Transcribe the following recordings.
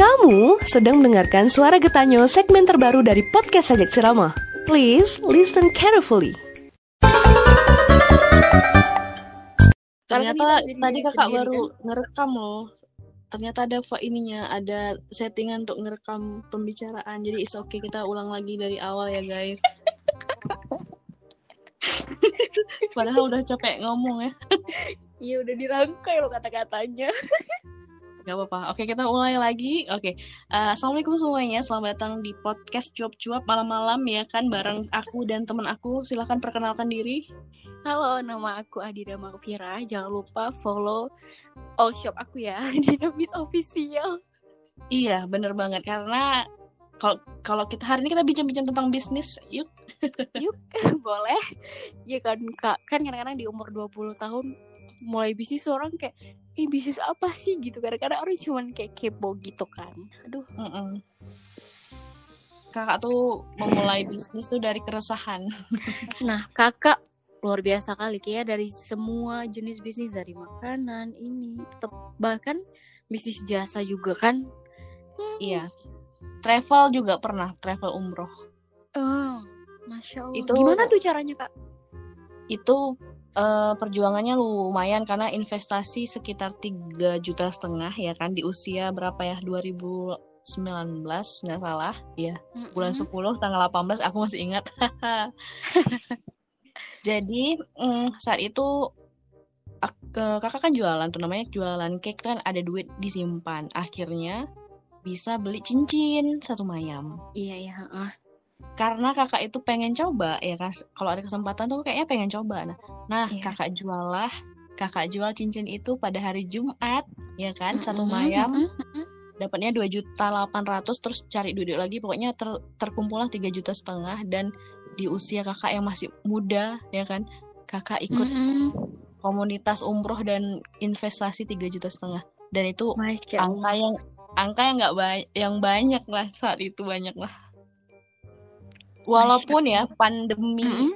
Kamu sedang mendengarkan suara Getanyo segmen terbaru dari podcast Sajak Sirama. Please listen carefully. Ternyata tadi kakak baru ngerekam loh. Ternyata ada apa ininya, ada settingan untuk ngerekam pembicaraan. Jadi is okay kita ulang lagi dari awal ya guys. Padahal udah capek ngomong ya. Iya udah dirangkai loh kata-katanya. Gak apa-apa. Oke, kita mulai lagi. Oke. Uh, Assalamualaikum semuanya. Selamat datang di podcast cuap-cuap malam-malam ya kan bareng aku dan teman aku. Silahkan perkenalkan diri. Halo, nama aku Adida Makfira. Jangan lupa follow all shop aku ya, Dinamis Official. Iya, bener banget karena kalau kalau kita hari ini kita bincang-bincang tentang bisnis, yuk. yuk, boleh. Ya kan Kak, kan kadang-kadang di umur 20 tahun mulai bisnis orang kayak eh bisnis apa sih? Gitu. Kadang-kadang orang cuman kayak kepo gitu kan. Aduh. Mm -mm. kakak tuh memulai bisnis tuh dari keresahan. Nah kakak luar biasa kali. Kayak dari semua jenis bisnis dari makanan ini bahkan bisnis jasa juga kan? Hmm. iya. Travel juga pernah travel umroh. Oh masya allah. Itu gimana tuh caranya kak? Itu uh, perjuangannya lumayan karena investasi sekitar tiga juta setengah ya kan di usia berapa ya 2019 nggak salah ya mm-hmm. bulan 10 tanggal 18 aku masih ingat Jadi mm, saat itu kakak kan jualan tuh namanya jualan cake kan ada duit disimpan. Akhirnya bisa beli cincin satu mayam. Iya iya. Uh. Karena kakak itu pengen coba ya kan. Kalau ada kesempatan tuh kayaknya pengen coba. Nah, nah iya. kakak jual lah. Kakak jual cincin itu pada hari Jumat ya kan satu mayam. Dapatnya dua juta delapan ratus terus cari duit lagi pokoknya ter, terkumpul lah tiga juta setengah dan di usia kakak yang masih muda ya kan kakak ikut mm -hmm. komunitas umroh dan investasi tiga juta setengah dan itu angka yang angka yang nggak banyak yang banyak lah saat itu banyak lah walaupun ya pandemi mm -hmm.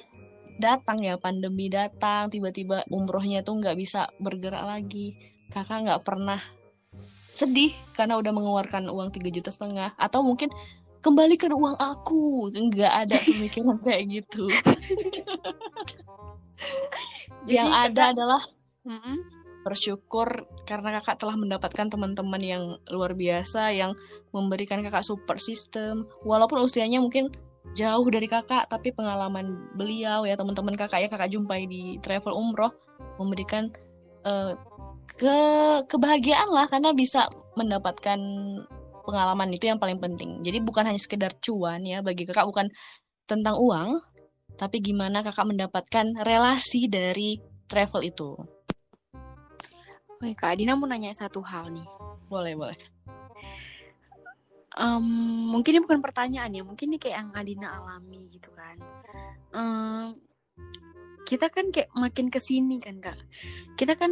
datang ya pandemi datang tiba-tiba umrohnya tuh nggak bisa bergerak lagi. Kakak nggak pernah sedih karena udah mengeluarkan uang tiga juta setengah. Atau mungkin kembalikan uang aku. Nggak ada pemikiran kayak gitu. Yang ada adalah mm-mm. bersyukur karena kakak telah mendapatkan teman-teman yang luar biasa yang memberikan kakak support system. Walaupun usianya mungkin jauh dari kakak tapi pengalaman beliau ya teman-teman kakak yang kakak jumpai di travel umroh memberikan uh, ke kebahagiaan lah karena bisa mendapatkan pengalaman itu yang paling penting. Jadi bukan hanya sekedar cuan ya bagi kakak bukan tentang uang, tapi gimana kakak mendapatkan relasi dari travel itu. Oke kak Adina mau nanya satu hal nih. Boleh boleh. Um, mungkin ini bukan pertanyaan ya, mungkin ini kayak yang Adina alami gitu kan. Um, kita kan kayak makin ke sini kan kak. Kita kan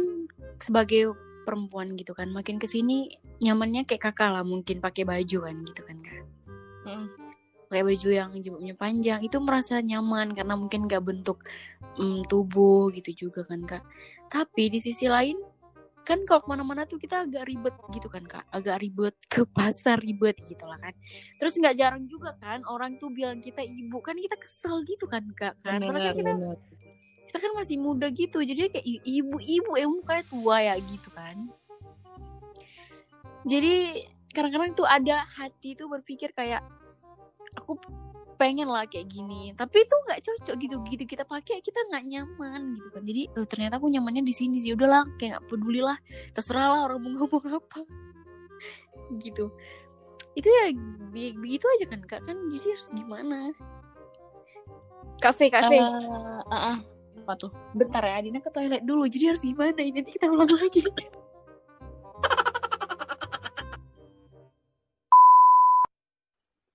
sebagai perempuan gitu kan makin ke sini nyamannya kayak kakak lah mungkin pakai baju kan gitu kan kak hmm. pakai baju yang jilbabnya panjang itu merasa nyaman karena mungkin gak bentuk um, tubuh gitu juga kan kak tapi di sisi lain kan kalau ke mana-mana tuh kita agak ribet gitu kan kak. Agak ribet ke pasar ribet gitu lah kan. Terus nggak jarang juga kan orang tuh bilang kita ibu kan kita kesel gitu kan kak kan. Karena kan kita bener kita kan masih muda gitu jadi kayak ibu-ibu yang mukanya tua ya gitu kan. Jadi kadang-kadang tuh ada hati tuh berpikir kayak aku pengen lah kayak gini. Tapi itu nggak cocok gitu. Gitu kita pakai kita nggak nyaman gitu kan. Jadi oh, ternyata aku nyamannya di sini sih. Udahlah kayak nggak peduli lah terserah lah orang mau ngomong apa. Gitu. Itu ya begitu aja kan kak. Kan jadi harus gimana? Kafe kafe. Uh, uh, uh. Apa tuh? Bentar ya, Adina ke toilet dulu. Jadi harus gimana? Nanti kita ulang lagi.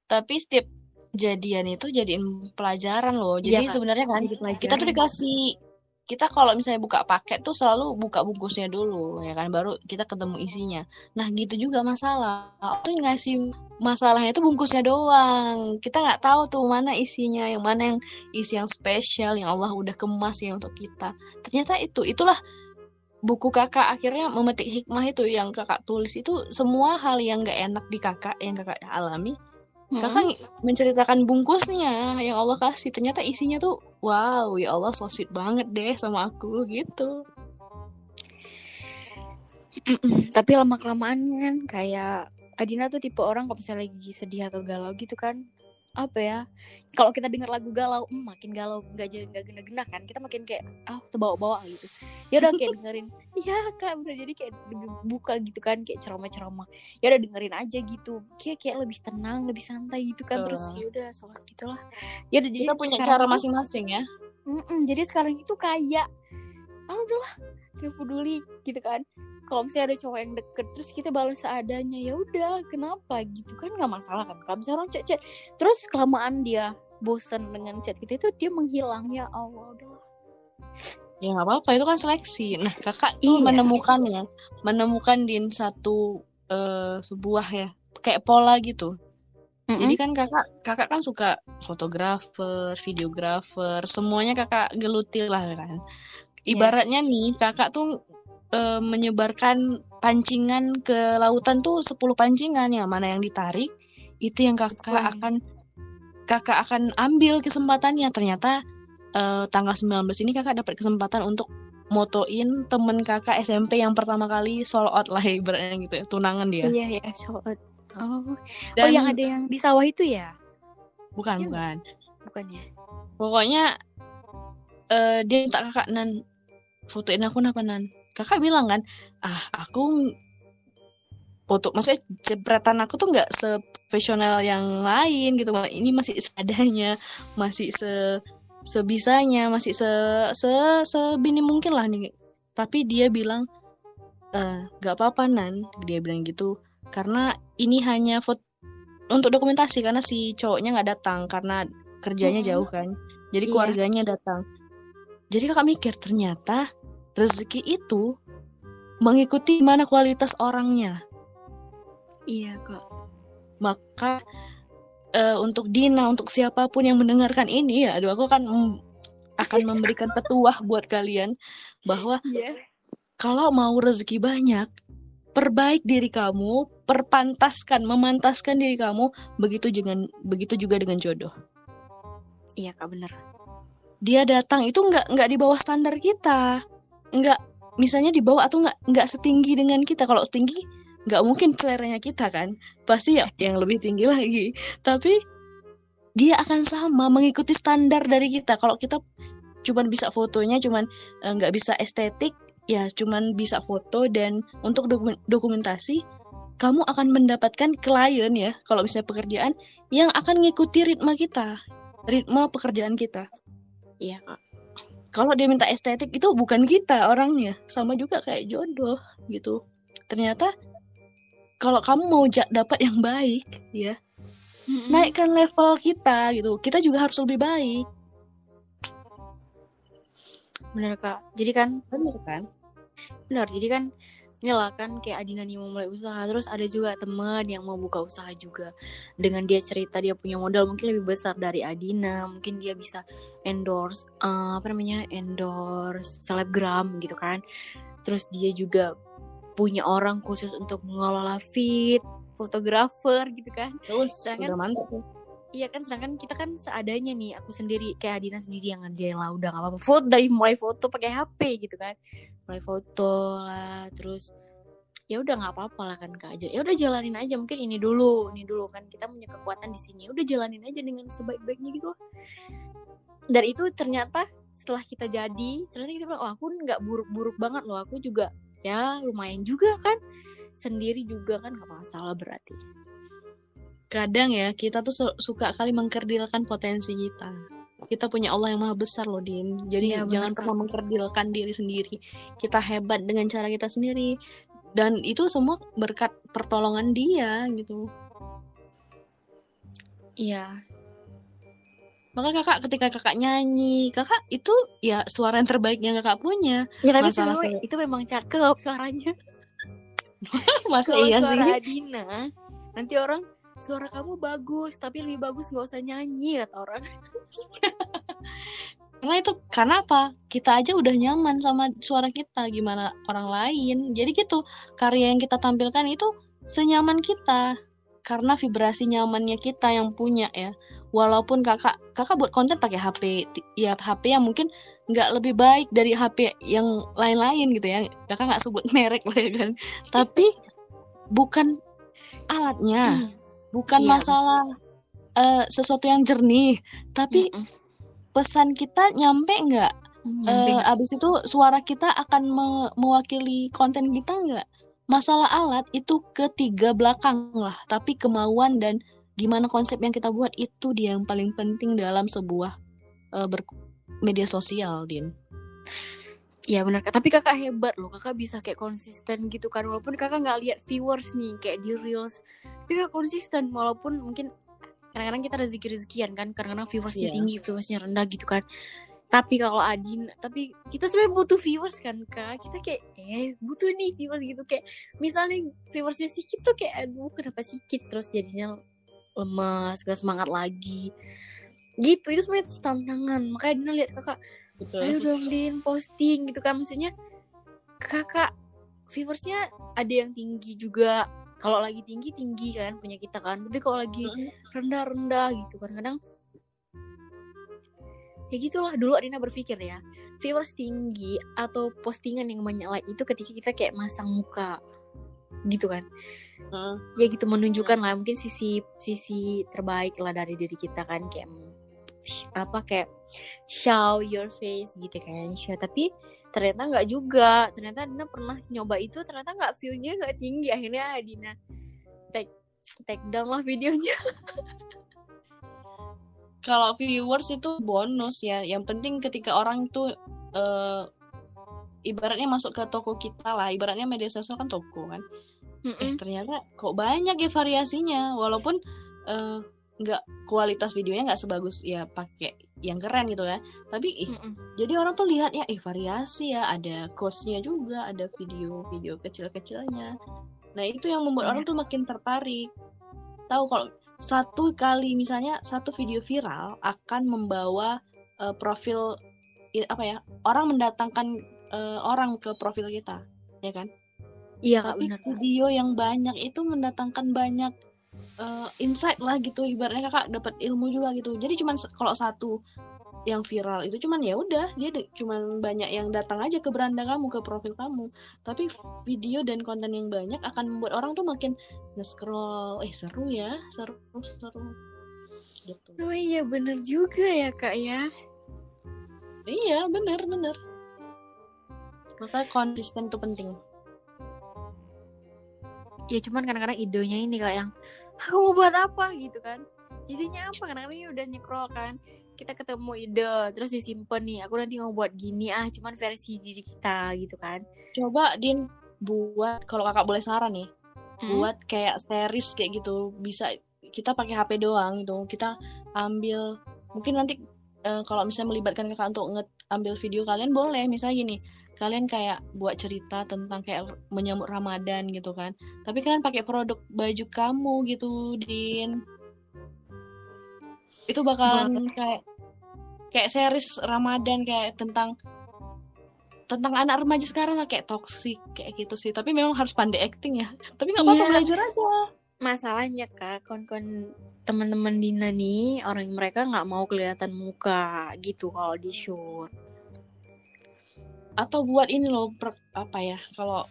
Tapi setiap kejadian itu jadiin pelajaran loh. Jadi ya, sebenarnya kan kita tuh dikasih kita kalau misalnya buka paket tuh selalu buka bungkusnya dulu ya kan? Baru kita ketemu isinya. Nah gitu juga masalah. Tuh ngasih masalahnya itu bungkusnya doang. Kita nggak tahu tuh mana isinya yang mana yang isi yang spesial yang Allah udah kemas ya untuk kita. Ternyata itu itulah buku kakak akhirnya memetik hikmah itu. Yang kakak tulis itu semua hal yang gak enak di kakak yang kakak alami Mm-mm. kakak menceritakan bungkusnya yang Allah kasih ternyata isinya tuh wow ya Allah so sweet banget deh sama aku gitu Mm-mm. Tapi lama kelamaan kan kayak Adina tuh tipe orang kalau misalnya lagi sedih atau galau gitu kan apa ya kalau kita dengar lagu galau hmm, makin galau nggak jadi nggak gena-gena kan kita makin kayak ah terbawa-bawa gitu. Ya udah kayak dengerin. Iya kak bener. Jadi kayak buka gitu kan kayak ceramah-ceramah. Ya udah dengerin aja gitu. Kayak kayak lebih tenang lebih santai gitu kan terus ya udah sholat gitulah ya udah jadi kita punya cara masing-masing ya. Mm-mm, jadi sekarang itu kayak ah udahlah kayak peduli gitu kan kalau misalnya ada cowok yang deket terus kita balas seadanya ya udah kenapa? Gitu kan nggak masalah kan? Kalau misalnya orang chat chat. Terus kelamaan dia bosan dengan chat kita itu dia menghilang. Ya Allah udahlah. Ya nggak apa-apa. Itu kan seleksi. Nah kakak tuh Iya. menemukannya menemukan di satu eh, sebuah ya kayak pola gitu. Jadi kan kakak kakak kan suka fotografer, videografer, semuanya kakak geluti lah kan. Ibaratnya nih kakak tuh eh, menyebarkan pancingan ke lautan tuh 10 pancingan ya, mana yang ditarik itu yang kakak akan kakak akan ambil kesempatannya. Ternyata eh, tanggal 19 ini kakak dapat kesempatan untuk motoin temen kakak SMP yang pertama kali solo out lah ibaratnya gitu ya, tunangan dia. iya ya sholat oh oh Dan yang ada yang di sawah itu ya bukan Iya bukan. bukannya Pokoknya eh dia minta kakak Nan fotoin aku apa Nan. Kakak bilang kan, ah aku foto maksudnya jepretan aku tuh nggak seprofesional yang lain gitu. Ini masih seadanya, masih se sebisanya, masih se se sebini mungkin lah nih. Tapi dia bilang eh nggak apa-apa Nan, dia bilang gitu. Karena ini hanya foto untuk dokumentasi karena si cowoknya nggak datang karena kerjanya jauh kan. Jadi Iya. keluarganya datang. Jadi kakak mikir ternyata rezeki itu mengikuti mana kualitas orangnya. iya kak Maka eh, untuk Dina, untuk siapa pun yang mendengarkan ini ya, aduh aku akan mem- akan memberikan petuah buat kalian bahwa iya kalau mau rezeki banyak, perbaik diri kamu, perpantaskan, memantaskan diri kamu, begitu dengan begitu juga dengan jodoh. iya kak bener dia datang itu nggak nggak di bawah standar kita nggak misalnya di bawah atau nggak nggak setinggi dengan kita. Kalau setinggi nggak mungkin seleranya kita kan? Pasti ya yang lebih tinggi lagi. Tapi dia akan sama mengikuti standar dari kita. Kalau kita cuman bisa fotonya cuman eh, nggak bisa estetik ya cuman bisa foto dan untuk dokumen- dokumentasi kamu akan mendapatkan klien ya. Kalau misalnya pekerjaan yang akan ngikuti ritme kita ritme pekerjaan kita. Iya kak kalau dia minta estetik itu bukan kita orangnya. Sama juga kayak jodoh gitu. Ternyata kalau kamu mau dapat yang baik ya Mm-mm. naikkan level kita gitu. Kita juga harus lebih baik. Bener kak. Jadi kan benar kan? Benar, jadi kan inilah kan kayak Adina nih mau mulai usaha. Terus ada juga temen yang mau buka usaha juga. Dengan dia cerita dia punya modal mungkin lebih besar dari Adina. Mungkin dia bisa endorse eh, apa namanya endorse selebgram gitu kan. Terus dia juga punya orang khusus untuk mengelola feed fotografer gitu kan. Terus Sedangkan- udah mantap. Iya kan sedangkan kita kan seadanya nih aku sendiri kayak Adina sendiri yang ngerjain lah udah gak apa-apa. Foto dari mulai foto pakai HP gitu kan. Mulai foto lah terus ya udah nggak apa-apa lah kan kak. Aja ya udah jalanin aja mungkin ini dulu ini dulu kan. Kita punya kekuatan di sini. Udah jalanin aja dengan sebaik-baiknya gitu dan itu ternyata setelah kita jadi ternyata kita bilang oh aku nggak buruk-buruk banget loh. Aku juga ya lumayan juga kan. Sendiri juga kan nggak masalah berarti kadang ya kita tuh su- suka kali mengkerdilkan potensi kita. Kita punya Allah yang maha besar loh Din. Jadi benar, jangan pernah mengkerdilkan diri sendiri. Kita hebat dengan cara kita sendiri. Dan itu semua berkat pertolongan dia gitu. Iya. Maka kakak ketika kakak nyanyi kakak itu ya suara yang terbaik yang kakak punya. Ya tapi Masalah kayak- itu memang cakep suaranya. Masa iya suara sih? Adina. Nanti orang suara kamu bagus tapi lebih bagus nggak usah nyanyi kata orang. Karena itu karena apa? Kita aja udah nyaman sama suara kita gimana orang lain. Jadi gitu karya yang kita tampilkan itu senyaman kita. Karena vibrasi nyamannya kita yang punya ya. Walaupun kakak kakak buat konten pakai HP ya HP yang mungkin nggak lebih baik dari HP yang lain-lain gitu ya. Kakak nggak sebut merek lah ya kan? Tapi bukan alatnya. Hmm. Bukan iya. masalah uh, sesuatu yang jernih tapi mm -mm pesan kita nyampe nggak? Uh, abis itu suara kita akan me mewakili konten kita nggak? Masalah alat itu ketiga belakang lah, tapi kemauan dan gimana konsep yang kita buat itu dia yang paling penting dalam sebuah uh, media sosial, Din. Ya benar, tapi kakak hebat loh, kakak bisa kayak konsisten gitu kan, walaupun kakak nggak lihat viewers nih kayak di reels, tapi kakak konsisten walaupun mungkin kadang-kadang kita rezeki-rezekian kan. Kadang-kadang viewersnya yeah. tinggi viewersnya rendah gitu kan. Tapi kalau Adin tapi kita sebenarnya butuh viewers kan kak. Kita kayak eh butuh nih viewers gitu. Kayak misalnya viewersnya sedikit tuh kayak aduh kenapa sedikit terus jadinya lemas gak semangat lagi. Gitu. Itu sebenarnya tantangan. Makanya Dina lihat kakak Betul. ayo dong Din posting gitu kan. Maksudnya kakak viewersnya ada yang tinggi juga. Kalau lagi tinggi tinggi kan punya kita kan. Tapi kalau lagi rendah rendah gitu kan kadang ya gitulah dulu Adina berpikir ya viewers tinggi atau postingan yang banyak like itu ketika kita kayak masang muka gitu kan. Uh. ya gitu menunjukkan lah mungkin sisi sisi terbaik lah dari diri kita kan kayak apa kayak show your face gitu kan show. Tapi ternyata nggak juga. Ternyata Dina pernah nyoba itu ternyata nggak viewnya nggak tinggi. Akhirnya Dina take take down lah videonya. Kalau viewers itu bonus ya. Yang penting ketika orang itu uh, ibaratnya masuk ke toko kita lah. Ibaratnya media sosial kan toko kan. Mm -mm. eh ternyata kok banyak ya variasinya. Walaupun uh, nggak kualitas videonya nggak sebagus ya pakai yang keren gitu ya tapi ih, mm -mm. jadi orang tuh lihat ya eh variasi ya ada quotesnya juga ada video-video kecil-kecilnya nah itu yang membuat yeah. orang tuh makin tertarik tahu kalau satu kali misalnya satu video viral akan membawa uh, profil apa ya orang mendatangkan uh, orang ke profil kita ya kan iya tapi bener. video yang banyak itu mendatangkan banyak uh, insight lah gitu. Ibaratnya kakak dapat ilmu juga gitu. Jadi cuman kalau satu yang viral itu cuman ya udah dia cuman banyak yang datang aja ke beranda kamu ke profil kamu. Tapi video dan konten yang banyak akan membuat orang tuh makin nge-scroll. Eh seru ya seru seru. Gitu. Oh iya bener juga ya kak ya. Iya bener bener. Maka konsisten tuh penting ya cuman kadang-kadang idenya ini kak yang aku mau buat apa? gitu kan. Idenya apa? Karena ini udah nyekrol kan. Kita ketemu ide terus disimpan nih aku nanti mau buat gini ah cuman versi diri kita gitu kan. Coba din buat kalau kakak boleh saran nih hmm? buat kayak series kayak gitu. Bisa kita pakai HP doang gitu. Kita ambil mungkin nanti uh, kalau misalnya melibatkan kakak untuk ngambil video kalian boleh. Misalnya gini kalian kayak buat cerita tentang kayak menyambut Ramadan gitu kan. Tapi kalian pakai produk baju kamu gitu Din. Itu bakalan kayak kayak series Ramadan kayak tentang tentang anak remaja sekarang lah kayak toxic kayak gitu sih. Tapi memang harus pandai acting ya. Tapi nggak apa-apa yeah. belajar aja. Masalahnya kak kon-kon teman-teman Dina nih orang mereka nggak mau kelihatan muka gitu kalau di shoot atau buat ini loh per, apa ya kalau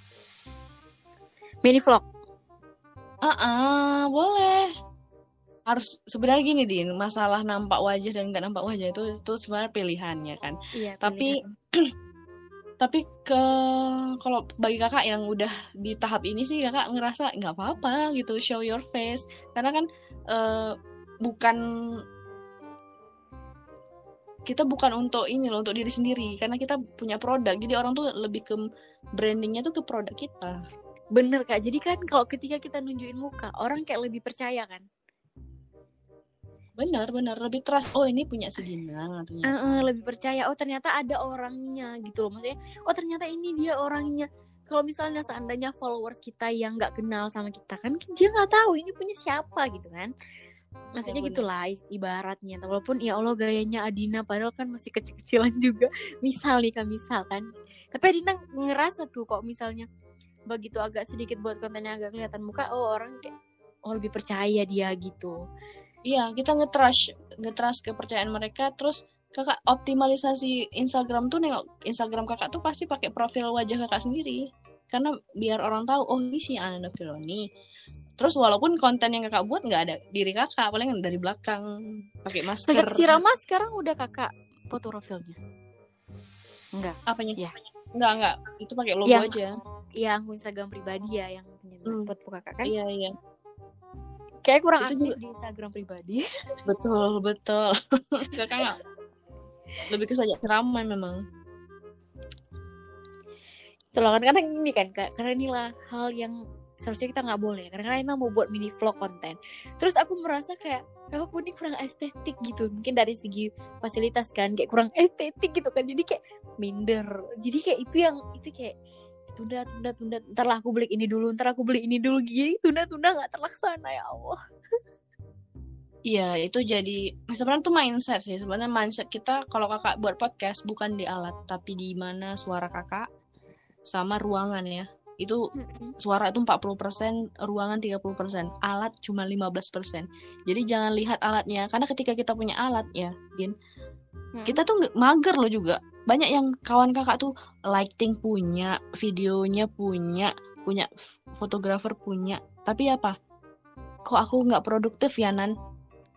mini vlog. Ah uh -uh, boleh. Harus sebenarnya gini din masalah nampak wajah dan nggak nampak wajah itu itu sebenarnya pilihannya kan. Iya, tapi tapi ke kalau bagi kakak yang udah di tahap ini sih kakak ngerasa nggak apa-apa gitu show your face. Karena kan uh, bukan kita bukan untuk ini loh untuk diri sendiri. Karena kita punya produk jadi orang tuh lebih ke brandingnya tuh ke produk kita. Bener kak. Jadi kan kalau ketika kita nunjukin muka orang kayak lebih percaya kan? Benar benar. Lebih trust oh ini punya si Dina ternyata. Uh, uh, lebih percaya. Oh ternyata ada orangnya gitu loh. Maksudnya oh ternyata ini dia orangnya. Kalau misalnya seandainya followers kita yang nggak kenal sama kita kan dia nggak tahu ini punya siapa gitu kan maksudnya bener. gitulah ibaratnya. Walaupun ya Allah gayanya Adina padahal kan masih kecil-kecilan juga. Misal nih kan misal kan. Tapi Adina ngerasa tuh kok misalnya begitu agak sedikit buat kontennya agak kelihatan muka oh orang kayak oh lebih percaya dia gitu. Iya, kita nge-trust nge-trust kepercayaan mereka terus kakak optimalisasi Instagram tuh nengok Instagram kakak tuh pasti pakai profil wajah kakak sendiri. Karena biar orang tahu oh ini si Ananda Filoni terus walaupun konten yang kakak buat nggak ada diri kakak paling dari belakang pakai masker. Sajak Sirama sekarang udah kakak foto profilnya? Enggak. Apanya? Iya. nggak nggak itu pakai logo Yang- aja. yang Instagram pribadi ya yang punya Hmm. foto kakak kan? Iya iya. Kayak kurang Itu aktif juga- di Instagram pribadi. Betul betul. Kakak nggak? Lebih ke saja ramai memang. Itulah kan kadang ini kan Kak, karena inilah hal yang seharusnya kita nggak boleh karena Ina mau buat mini vlog konten. Terus aku merasa kayak "Eh, aku ini kurang estetik gitu. Mungkin dari segi fasilitas kan kayak kurang estetik gitu kan. Jadi kayak minder. Jadi kayak itu yang itu kayak tunda tunda tunda. Ntar lah aku beli ini dulu ntar aku beli ini dulu. Gini tunda tunda nggak terlaksana ya Allah. Iya, itu jadi sebenarnya tuh mindset sih. Sebenarnya mindset kita kalau kakak buat podcast bukan di alat, tapi di mana suara kakak sama ruangan ya. Itu suara itu 40%, ruangan 30%, alat cuma 15%. Jadi jangan lihat alatnya karena ketika kita punya alat ya, Din, kita tuh mager loh juga. Banyak yang kawan kakak tuh lighting punya, videonya punya, punya fotografer punya. Tapi apa? Kok aku nggak produktif ya, Nan?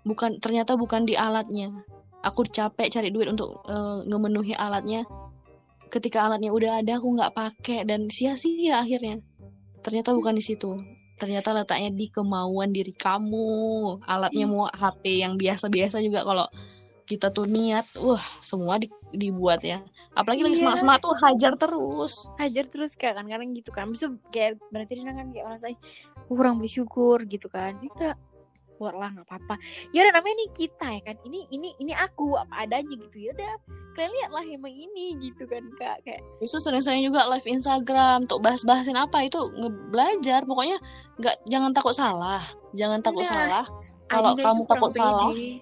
bukan ternyata bukan di alatnya aku capek cari duit untuk eh, ngemenuhi alatnya ketika alatnya udah ada aku nggak pakai dan sia-sia akhirnya. Ternyata bukan di situ. Ternyata letaknya di kemauan diri kamu. Alatnya mau HP yang biasa-biasa juga kalau kita tuh niat wah semua di- dibuat ya. Apalagi lagi Iya. semangat-semangat tuh hajar terus. Hajar terus kayak kan kadang gitu kan. Maksudnya kayak berarti dia kan kayak merasa "Ih, aku kurang bersyukur gitu kan. Ya udah buat lah nggak apa-apa. Ya udah namanya ini kita ya kan. Ini ini ini aku apa adanya gitu. Ya udah kalian lihat lah emang ini gitu kan kak. Kayak Itu sering-sering juga live Instagram untuk bahas-bahasin apa itu ngebelajar. Pokoknya nggak jangan takut salah. Jangan takut Nah, salah. Kalau kamu takut salah, pede.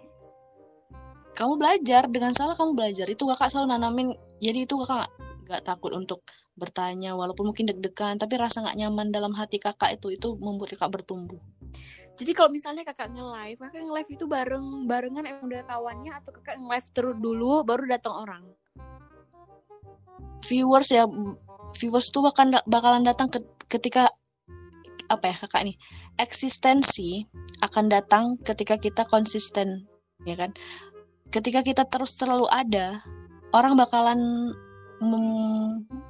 kamu belajar. Dengan salah kamu belajar. Itu kakak selalu nanamin. Jadi itu kakak nggak takut untuk bertanya. Walaupun mungkin deg-degan tapi rasa nggak nyaman dalam hati kakak itu itu membuat kakak bertumbuh jadi kalau misalnya kakak nge-live kakak nge-live itu bareng barengan emang udah kawannya atau kakak nge-live terus dulu baru datang orang? Viewers ya viewers tuh bahkan bakalan datang ke- ketika apa ya kakak nih eksistensi akan datang ketika kita konsisten ya kan? Ketika kita terus selalu ada orang bakalan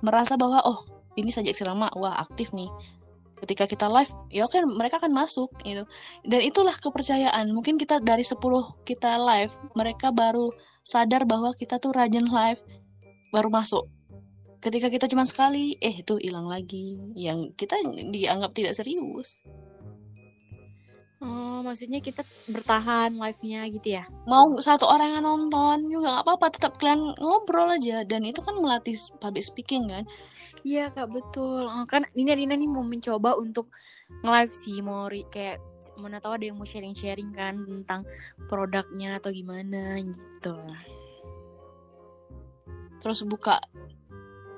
merasa bahwa oh ini sajak sirama wah aktif nih ketika kita live ya kan mereka akan masuk gitu. Dan itulah kepercayaan. Mungkin kita dari 10 kita live mereka baru sadar bahwa kita tuh rajin live baru masuk. Ketika kita cuma sekali eh itu hilang lagi. Yang kita dianggap tidak serius oh maksudnya kita bertahan live-nya gitu ya? Mau satu orang yang nonton juga nggak apa-apa tetap kalian ngobrol aja. Dan itu kan melatih public speaking kan? Iya kak betul. Eh, kan ini Adina nih mau mencoba untuk nge-live sih mau ri- kayak mana tahu ada yang mau sharing-sharing kan tentang produknya atau gimana gitu. Terus buka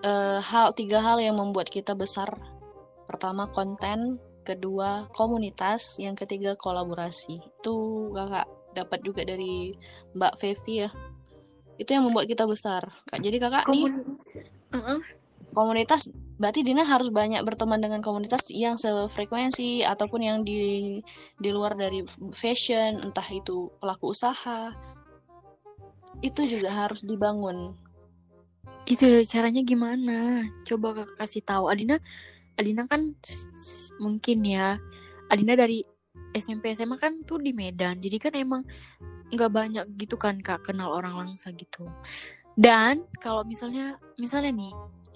eh, hal tiga hal yang membuat kita besar. Pertama konten kedua komunitas yang ketiga kolaborasi. Itu kakak dapat juga dari Mbak Fevi ya. Itu yang membuat kita besar kak. Jadi kakak nih Heeh. komunitas berarti Dina harus banyak berteman dengan komunitas yang sefrekuensi ataupun yang di di luar dari fashion entah itu pelaku usaha. Itu juga harus dibangun. Itu caranya gimana? Coba kakak kasih tahu. Adina Adina kan mungkin ya Adina dari SMP SMA kan tuh di Medan jadi kan emang nggak banyak gitu kan kak kenal orang langsa gitu. Dan kalau misalnya misalnya nih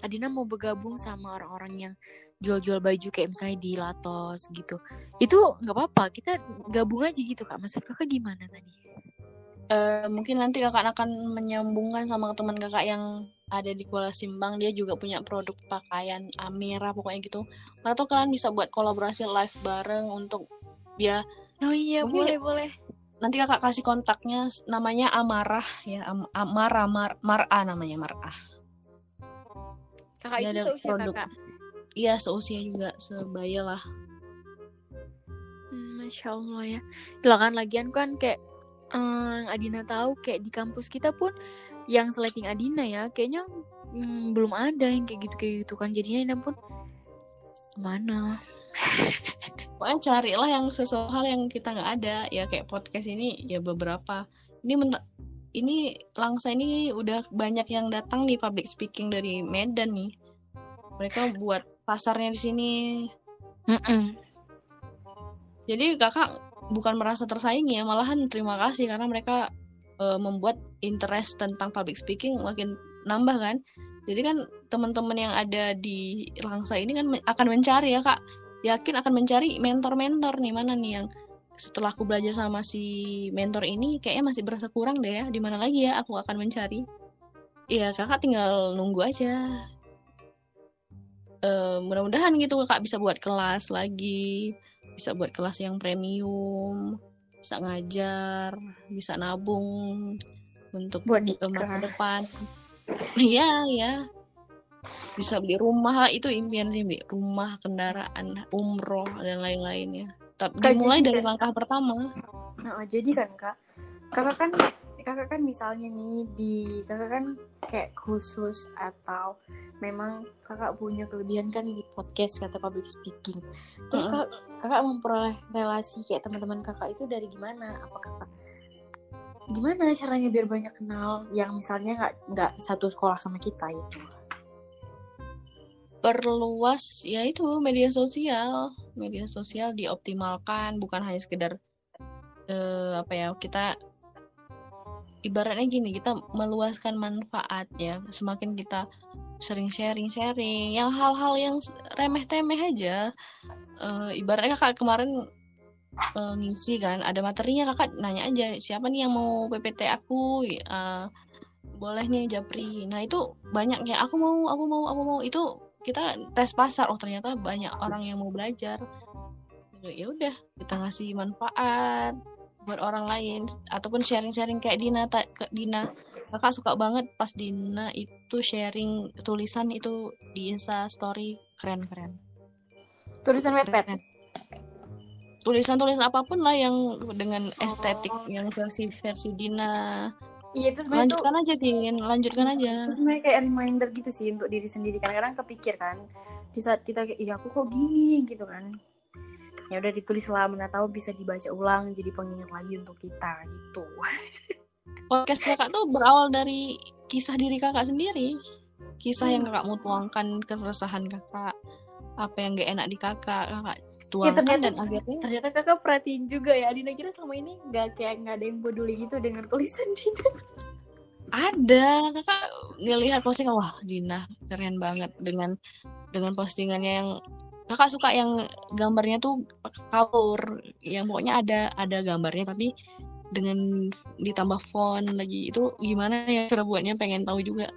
Adina mau bergabung sama orang-orang yang jual-jual baju kayak misalnya di Latos gitu itu nggak apa-apa kita gabung aja gitu kak. Maksud kakak gimana tadi Eh, mungkin nanti kakak akan menyambungkan sama teman kakak yang ada di Kuala Simbang dia juga punya produk pakaian Amira pokoknya gitu. Atau kalian bisa buat kolaborasi live bareng untuk ya oh iya Mungkin- boleh boleh. Nanti kakak kasih kontaknya namanya Amarah ya Am Amara Mar Mar'a namanya Mar'a kakak Dia itu ada seusia produk. kakak? Iya seusia juga sebaya lah. Hmm, Masya Allah ya. Lah kan lagian kan kayak eh, Adina tahu kayak di kampus kita pun yang seleting Adina ya kayaknya hmm, belum ada yang kayak gitu kayak gitu kan. Jadinya Adina pun mana? Pokoknya carilah yang sesuatu hal yang kita nggak ada. Ya kayak podcast ini ya beberapa. Ini men- ini Langsa ini udah banyak yang datang nih public speaking dari Medan nih. Mereka buat pasarnya di sini. Jadi kakak bukan merasa tersaingi ya malahan terima kasih karena mereka eh, membuat interest tentang public speaking makin nambah kan. Jadi kan teman-teman yang ada di Langsa ini kan akan mencari ya kak. Yakin akan mencari mentor-mentor nih mana nih yang setelah aku belajar sama si mentor ini kayaknya masih berasa kurang deh ya. Di mana lagi ya aku akan mencari? Iya kakak tinggal nunggu aja. Eh, mudah-mudahan gitu kakak bisa buat kelas lagi bisa buat kelas yang premium bisa ngajar bisa nabung untuk buat masa depan. Iya ya bisa beli rumah itu impian sih beli rumah kendaraan umroh dan lain-lainnya. Tapi dimulai jadi dari kan- langkah pertama. Nah, jadi kan kak, kakak kan kakak kan misalnya nih di kakak kan kayak khusus atau memang kakak punya kelebihan kan di podcast kata public speaking. Terus kakak, kakak memperoleh relasi kayak teman-teman kakak itu dari gimana? Apa kakak gimana caranya biar banyak kenal yang misalnya nggak nggak satu sekolah sama kita gitu? perluas ya itu media sosial media sosial dioptimalkan bukan hanya sekedar eh, apa ya kita ibaratnya gini kita meluaskan manfaat ya. Semakin kita sering sharing sharing yang hal-hal yang remeh temeh aja. Eh, ibaratnya kakak kemarin eh, ngisi kan ada materinya kakak nanya aja siapa nih yang mau PPT aku? Eh, boleh nih Japri. Nah itu banyak yang aku mau aku mau aku mau. Itu kita tes pasar oh ternyata banyak orang yang mau belajar. Ya udah kita ngasih manfaat buat orang lain. Ataupun sharing-sharing kayak Dina ta- ke Dina. Kakak suka banget pas Dina itu sharing tulisan itu di Insta Story. Keren-keren Tulisan webpad. Keren. tulisan-tulisan apa pun lah yang dengan estetik yang versi versi Dina. Iya itu sebenarnya tuh lanjutkan aja Din. Lanjutkan aja. itu sebenarnya kayak reminder gitu sih untuk diri sendiri. Kadang-kadang kepikir kan di saat kita kayak iya aku kok gini gitu kan ya udah ditulis lah mana tahu bisa dibaca ulang jadi pengingat lagi untuk kita gitu. Podcast kakak tuh berawal dari kisah diri kakak sendiri. Kisah yang kakak mau tuangkan keresahan kakak apa yang gak enak di kakak kakak tuangkan ternyata- dan akhirnya ternyata kakak perhatiin juga ya Dina kira selama ini nggak kayak nggak ada yang peduli gitu dengan tulisan Dina. Ada kakak ngelihat postingan wah Dina keren banget dengan dengan postingannya yang kakak suka yang gambarnya tuh cover yang pokoknya ada ada gambarnya tapi dengan ditambah font lagi. Itu gimana ya cara buatnya? Pengen tahu juga.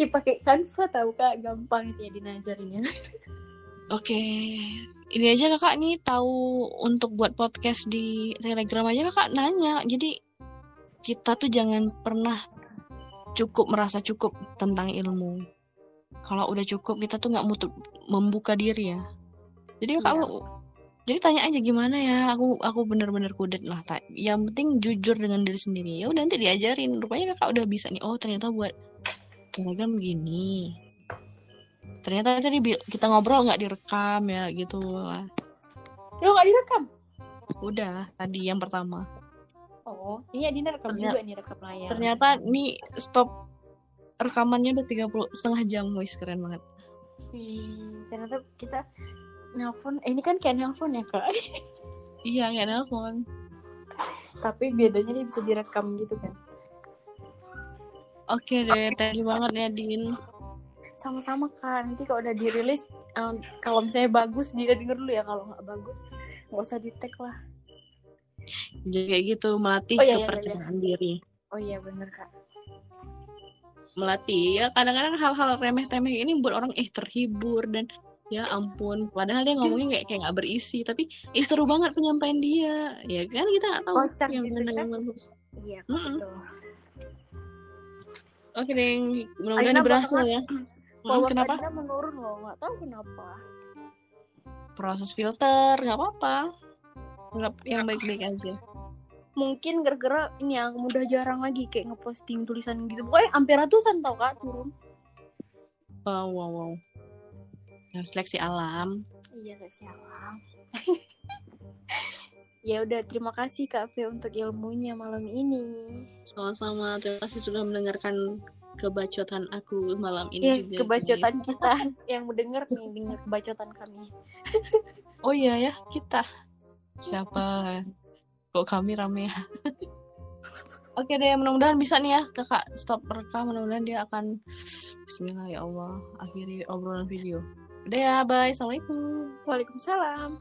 Ih pakai Canva tahu kak. Gampang ya Dina ajarinnya Oke, ini aja kakak. Nih tahu untuk buat podcast di Telegram aja kakak nanya. Jadi kita tuh jangan pernah cukup merasa cukup tentang ilmu. Kalau udah cukup kita tuh nggak mutu membuka diri ya. Jadi kakak Iya. jadi tanya aja gimana ya. Aku aku bener-bener kudet lah. Yang penting jujur dengan diri sendiri. Ya udah nanti diajarin. Rupanya kakak udah bisa nih. Oh ternyata buat Telegram begini ternyata tadi kita ngobrol nggak direkam ya gitu lah lo nggak direkam udah tadi yang pertama oh iya Dina rekam Ternyata- juga nih rekam layar ternyata nih stop rekamannya udah 30 setengah jam wis keren banget Wih, ternyata kita nelpon eh, ini kan kayak nelpon ya kak? Iya kayak nelpon tapi bedanya dia bisa direkam gitu kan. Oke deh thank you banget ya Din. Sama-sama kan nanti kalau udah dirilis em, kalau misalnya bagus dia denger dulu ya. Kalau nggak bagus nggak usah di tag lah. Jadi kayak gitu melatih Oh, iya, iya, kepercayaan diri. Oh iya bener kak. Melatih ya kadang-kadang hal-hal remeh-temeh ini buat orang eh terhibur dan ya ampun padahal dia ngomongnya kayak kayak nggak berisi tapi eh seru banget penyampaian dia ya kan kita nggak tahu Kocak yang gitu mana kan? yang bagus Iya, Mm-mm. betul. oke deh mudah-mudahan berhasil ya Followers kenapa menurun loh, nggak tahu kenapa. proses filter nggak apa-apa nggak yang baik-baik aja Mungkin gara-gara ini yang udah jarang lagi kayak ngeposting tulisan gitu. Pokoknya hampir ratusan tau kak turun. wow wow wow ya, seleksi alam Iya saya sialang. ya udah terima kasih kak Fe untuk ilmunya malam ini. sama-sama terima kasih sudah mendengarkan kebacotan aku malam ini Ya juga kebacotan kita yang mendengar nih dengar kebacotan kami. oh iya ya kita siapa kok kami rame ya Oke deh, mudah-mudahan bisa nih ya kakak stop rekam. Mudah-mudahan dia akan Bismillah ya Allah akhiri obrolan video. Udah ya, bye. Assalamualaikum. Waalaikumsalam.